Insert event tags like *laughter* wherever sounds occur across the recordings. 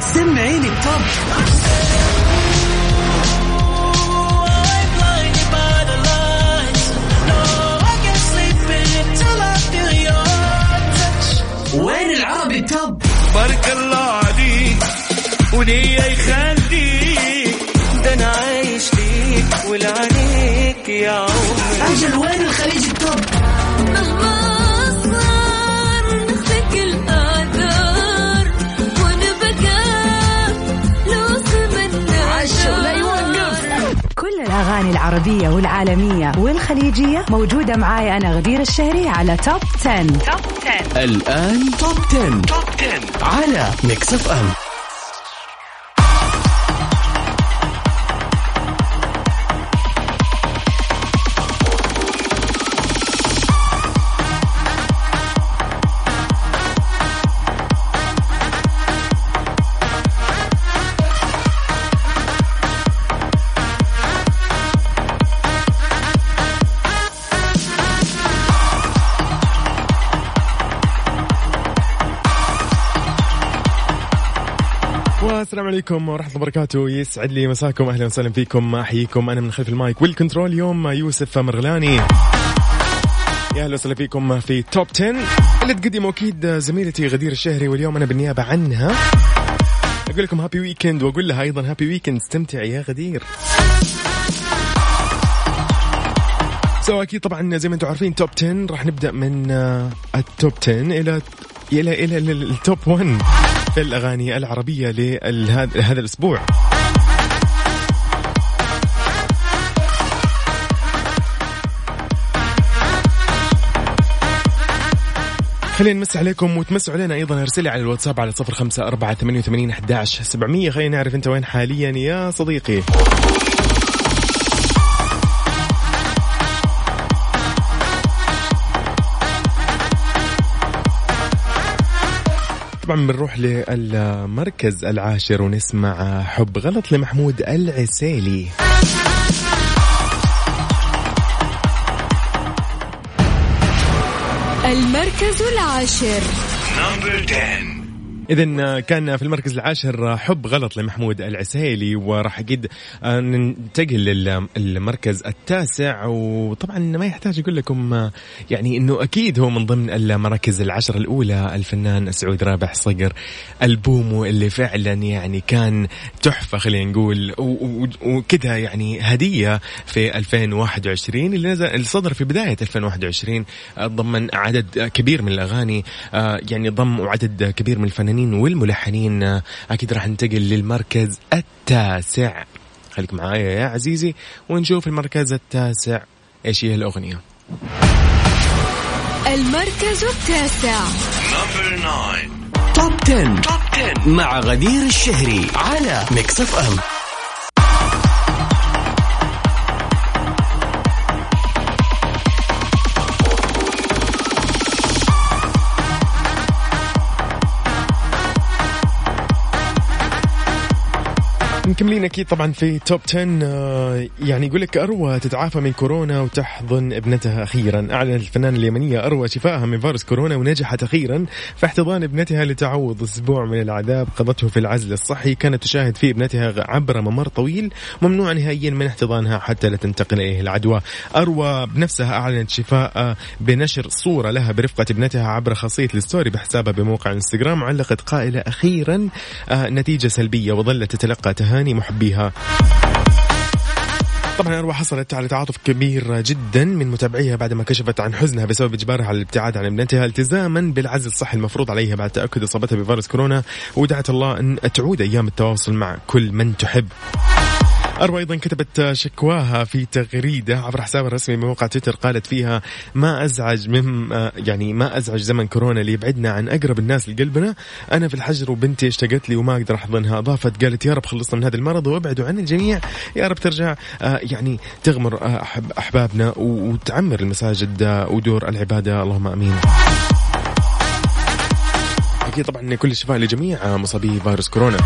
سمعيني ال top وين العربي ال top بارك الله عليك وليا يخليك. ده أنا عايش ليك ولعينيك يا عمري. أجل وين الخليج ال top؟ العربية والعالمية والخليجية موجودة معاي أنا غدير الشهري على Top 10. Top 10 الآن Top 10. Top 10 على Mix FM والسلام عليكم ورحمة الله وبركاته. يسعد لي مساكم. أهلا وسهلا فيكم. أحييكم. أنا من خلف ال mic وال control اليوم يوسف مرغلاني. يا أهلا وسهلا فيكم في Top 10 اللي تقدمه أكيد زميلتي غدير الشهري واليوم أنا بالنيابة عنها. أقول لكم happy weekend وأقول لها أيضا happy weekend استمتعي يا غدير. So أكيد طبعا زي ما أنتم عارفين Top 10 راح نبدأ من ال Top 10 إلى إلى إلى التوب 1 في الأغاني العربية لهذا الأسبوع. خلينا نمس عليكم وتمسوا علينا أيضا ارسلي على الواتساب على صفر خمسة أربعة ثمانية وثمانين أحداش سبعمية. خلينا نعرف أنت وين حاليا يا صديقي. طبعا بنروح للمركز العاشر ونسمع حب غلط لمحمود العسيلي. المركز العاشر. إذا كان في المركز العاشر حب غلط لمحمود العسيلي وراح أكيد ننتقل للمركز التاسع. وطبعا ما يحتاج أقول لكم يعني أنه أكيد هو من ضمن المراكز العشر الأولى الفنان سعود رابح صقر. ألبومه اللي فعلا يعني كان تحفة خلينا نقول وكذا يعني هدية في 2021 اللي نزل اللي صدر في بداية 2021 ضمن عدد كبير من الأغاني يعني ضم عدد كبير من الفنانين. والملحنين. أكيد راح ننتقل للمركز التاسع. خليك معايا يا عزيزي ونشوف المركز التاسع. إيش هي الأغنية؟ المركز التاسع. Top 10. Top 10 مع غدير الشهري على Mix FM. مكملين أكيد طبعا في توب 10 آه، يعني يقول لك أروى تتعافى من كورونا وتحضن ابنتها أخيرا. اعلنت الفنانة اليمنية أروى شفائها من فيروس كورونا ونجحت أخيرا. في احتضان ابنتها لتعوض أسبوع من العذاب. قضته في العزل الصحي. كانت تشاهد فيه ابنتها عبر ممر طويل. ممنوع نهائيا من احتضانها حتى لا تنتقل إليه العدوى. أروى بنفسها أعلنت شفاء بنشر صورة لها برفقة ابنتها عبر خاصية الستوري بحسابها بموقع إنستغرام. علقت قائلة أخيرا آه، نتيجة سلبية وظلت تتلقى تهاني محبيها طبعا أروى حصلت على تعاطف كبير جدا من متابعيها بعد ما كشفت عن حزنها بسبب إجبارها على الابتعاد عن ابنتها التزاما بالعزل الصحي المفروض عليها بعد تأكد إصابتها بفيروس كورونا. ودعت الله أن تعود أيام التواصل مع كل من تحب. أروى أيضا كتبت شكواها في تغريدة عبر حسابها الرسمي بموقع تويتر قالت فيها ما أزعج من يعني ما أزعج زمن كورونا اللي يبعدنا عن أقرب الناس لقلبنا. أنا في الحجر وبنتي اشتقت لي وما أقدر أحضنها. أضافت قالت يا رب خلصنا من هذا المرض وابعدوا عن الجميع. يا رب ترجع. آه، يعني تغمر آه، أحب أحبابنا وتعمر المساجد آه، ودور العبادة. اللهم آمين. أكيد طبعا كل الشفاء لجميع مصابي فيروس كورونا.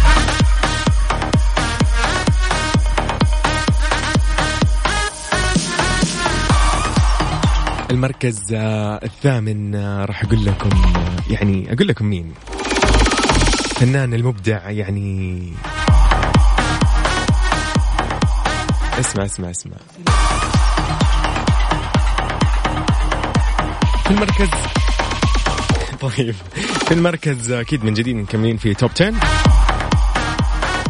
المركز آه، الثامن آه، راح أقول لكم آه، يعني أقول لكم مين. الفنان المبدع يعني اسمع اسمع اسمع. في المركز *laughs* طيب. في المركز أكيد من جديد مكملين في توب 10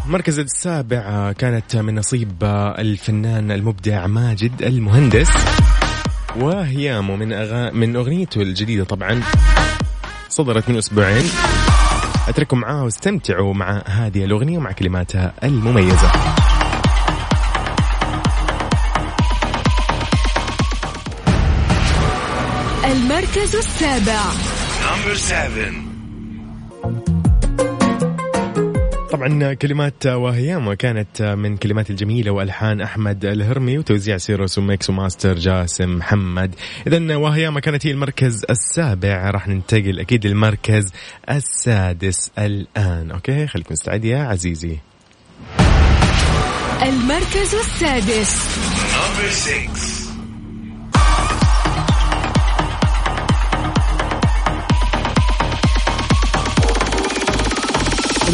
المركز السابع كانت من نصيب الفنان المبدع ماجد المهندس. وهيامه من أغا... من أغنيته الجديدة طبعا. صدرت من أسبوعين. أترككم معاها واستمتعوا مع هذه الأغنية ومع كلماتها المميزة. المركز السابع. Number seven. طبعا كلمات وهيام كانت من كلمات الجميلة وألحان أحمد الهرمي وتوزيع سيروس وميكس وماستر جاسم محمد. اذا وهيام كانت هي المركز السابع. راح ننتقل أكيد للمركز السادس الآن. أوكي خليك مستعد يا عزيزي. المركز السادس.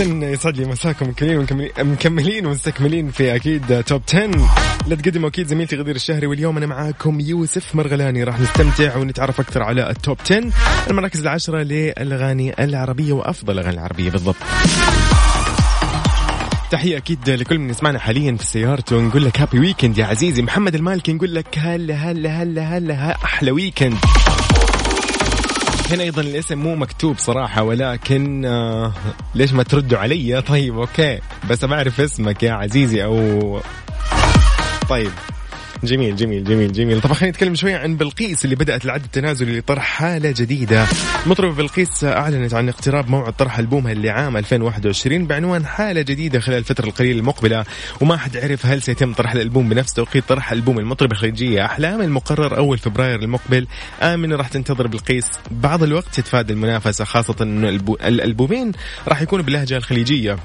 اذا يسعد لي مساكم مكملين مكملين ومستكملين في أكيد توب 10 اللي تقدمه أكيد زميلتي غدير الشهري واليوم أنا معاكم يوسف مرغلاني. راح نستمتع ونتعرف أكثر على ال Top 10 المراكز العشره للأغاني العربية وأفضل الأغاني العربية بالضبط. تحية أكيد لكل من يسمعنا حاليا في سيارته نقول لك happy weekend يا عزيزي. محمد المالكي نقول لك هلا هلا هلا هلا أحلى weekend هنا أيضا الاسم مو مكتوب صراحة ولكن آه ليش ما تردوا علي؟ طيب okay. بس بعرف اسمك يا عزيزي أو طيب. جميل جميل جميل جميل. طبعا خلينا نتكلم شوية عن بلقيس اللي بدأت العد التنازلي لطرح حالة جديدة. المطربة بلقيس أعلنت عن اقتراب موعد طرح ألبومها لعام 2021 بعنوان حالة جديدة خلال الفترة القليلة المقبلة. وما حد عرف هل سيتم طرح الألبوم بنفس توقيت طرح ألبوم المطربة الخليجية أحلام المقرر أول فبراير المقبل. آمن راح تنتظر بلقيس. بعض الوقت تتفادى المنافسة خاصة أن الألبومين راح يكونوا باللهجة الخليجية.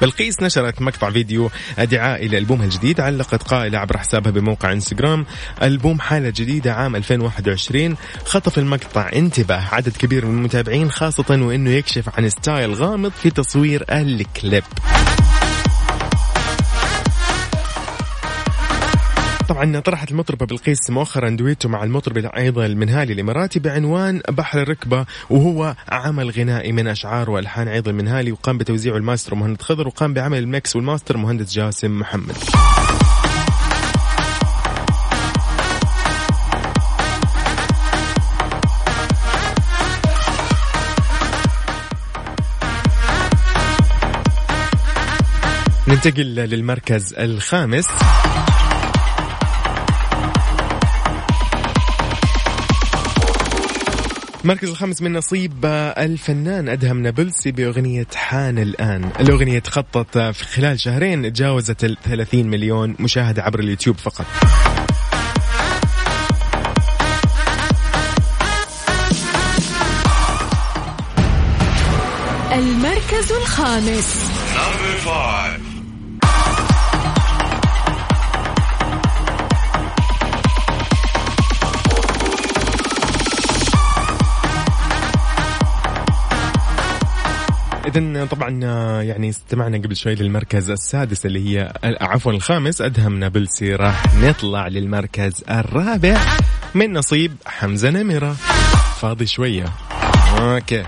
بلقيس نشرت مقطع فيديو دعائي لألبومها الجديد علقت قائلة عبر حسابها بموقع إنستغرام ألبوم حالة جديدة عام 2021 خطف المقطع انتباه عدد كبير من المتابعين خاصة وأنه يكشف عن style غامض في تصوير الكليب. طبعا طرحت المطربة بلقيس مؤخرا دويتو مع المطرب أيضا المنهالي الإماراتي بعنوان بحر الركبة وهو عمل غنائي من أشعار والحان أيضا المنهالي وقام بتوزيعه الماستر مهند خضر وقام بعمل ال mix وال master مهندس جاسم محمد. ننتقل للمركز الخامس. المركز الخامس من نصيب الفنان أدهم نابلسي بأغنية حان الآن. الأغنية تخطط في خلال شهرين تجاوزت ال 30 مليون مشاهدة عبر اليوتيوب فقط. المركز الخامس. إذا طبعا يعني استمعنا قبل شوي للمركز السادس اللي هي عفوا الخامس. أدهم نابلسي راح نطلع للمركز الرابع من نصيب حمزة نمرة. فاضي شوية. Okay.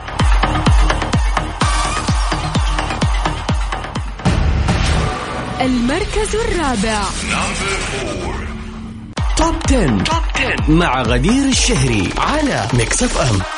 المركز الرابع. Top 10. Top 10 مع غدير الشهري على Mix FM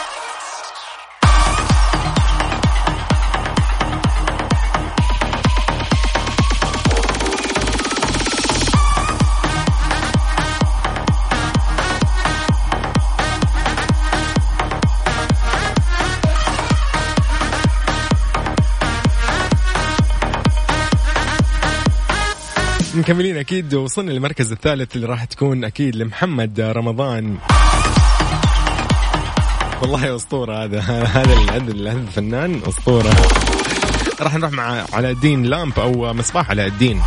مكملين أكيد وصلنا للمركز الثالث اللي راح تكون أكيد لمحمد رمضان. والله أسطورة هذا هذا هذا ال- هذا الفنان أسطورة. راح نروح مع علاء الدين لامب أو مصباح علاء الدين.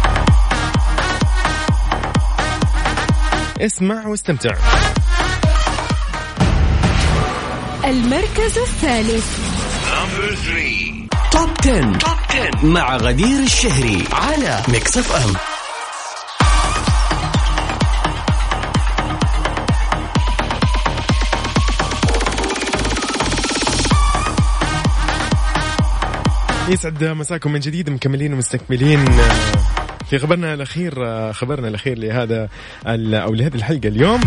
اسمع واستمتع. المركز الثالث. Top 10. Top 10 مع غدير الشهري على Mix FM يسعد مساكم من جديد مكملين ومستكملين. في خبرنا الأخير خبرنا الأخير لهذا أو لهذه الحلقة اليوم.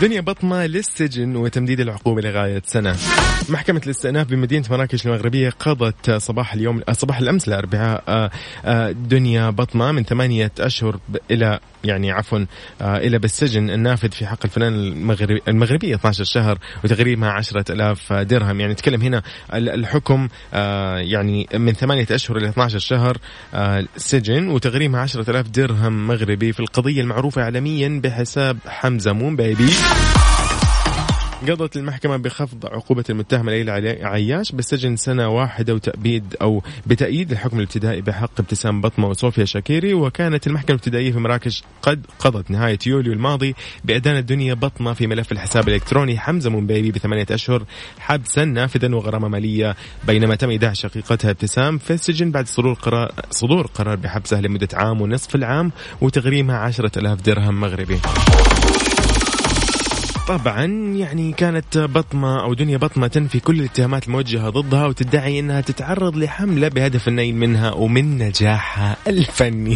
دنيا بطمة للسجن وتمديد العقوبة لغاية سنة. محكمة الاستئناف بمدينة مراكش المغربية قضت صباح اليوم صباح الأمس الأربعاء آه، آه، دنيا بطمة من ثمانية أشهر إلى يعني عفوا آه، إلى بالسجن النافذ في حق الفنان المغربي المغربية 12 شهر وتغريمها 10000 درهم. يعني نتكلم هنا ال- الحكم آه، يعني من ثمانية أشهر إلى 12 شهر آه، سجن وتغريمها 10000 درهم مغربي في القضية المعروفة عالميا بحساب حمزة مون بيبي قضت المحكمة بخفض عقوبة المتهم ليلى عياش بالسجن سنة واحدة وتأبيد أو بتأييد الحكم الابتدائي بحق ابتسام بطمة وصوفيا شاكيري وكانت المحكمة الابتدائية في مراكش قد قضت نهاية يوليو الماضي بإدانة الدنيا بطمة في ملف الحساب الإلكتروني حمزة منبيبي بثمانية أشهر حبسا نافذا وغرامة مالية بينما تم إيداع شقيقتها ابتسام في السجن بعد صدور قرار صدور قرار بحبسها لمدة عام ونصف العام وتغريمها عشرة ألاف درهم مغربي. طبعا يعني كانت بطمة أو دنيا بطمة تنفي كل الاتهامات الموجهة ضدها وتدعي أنها تتعرض لحملة بهدف النيل منها ومن نجاحها الفني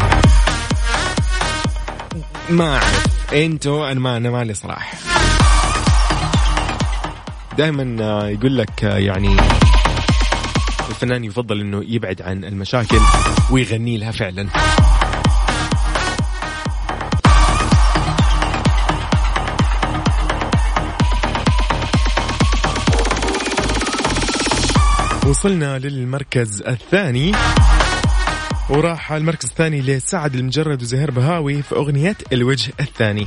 ما أعرف. أنتوا أنا ما أنا مالي صراحة. دائما يقول لك يعني الفنان يفضل إنه يبعد عن المشاكل ويغني لها فعلا. وصلنا للمركز الثاني. وراح المركز الثاني لسعد المجرد وزهير بهاوي في أغنية الوجه الثاني.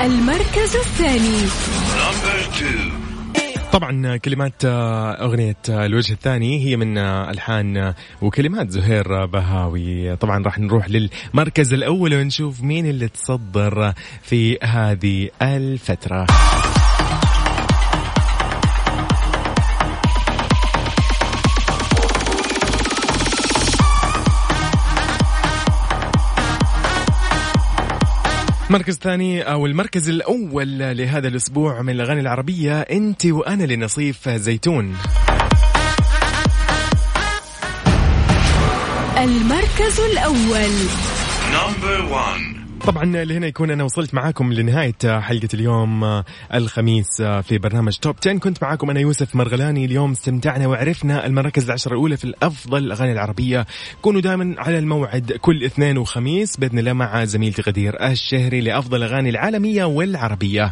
المركز الثاني. طبعا كلمات آه، أغنية آه، الوجه الثاني هي من آه، ألحان وكلمات زهير بهاوي. طبعا راح نروح للمركز الأول ونشوف مين اللي تصدر في هذه الفترة. مركز ثاني أو المركز الأول لهذا الأسبوع من الأغاني العربية أنت وأنا لنصيف زيتون المركز الأول Number one. طبعا لهنا يكون أنا وصلت معاكم لنهاية حلقة اليوم الخميس في برنامج توب 10 كنت معاكم أنا يوسف مرغلاني. اليوم استمتعنا وعرفنا المراكز العشرة الأولى في الأفضل الاغاني العربية. كونوا دائما على الموعد كل اثنين وخميس بإذن الله مع زميلتي غدير الشهري لأفضل الاغاني العالمية والعربية.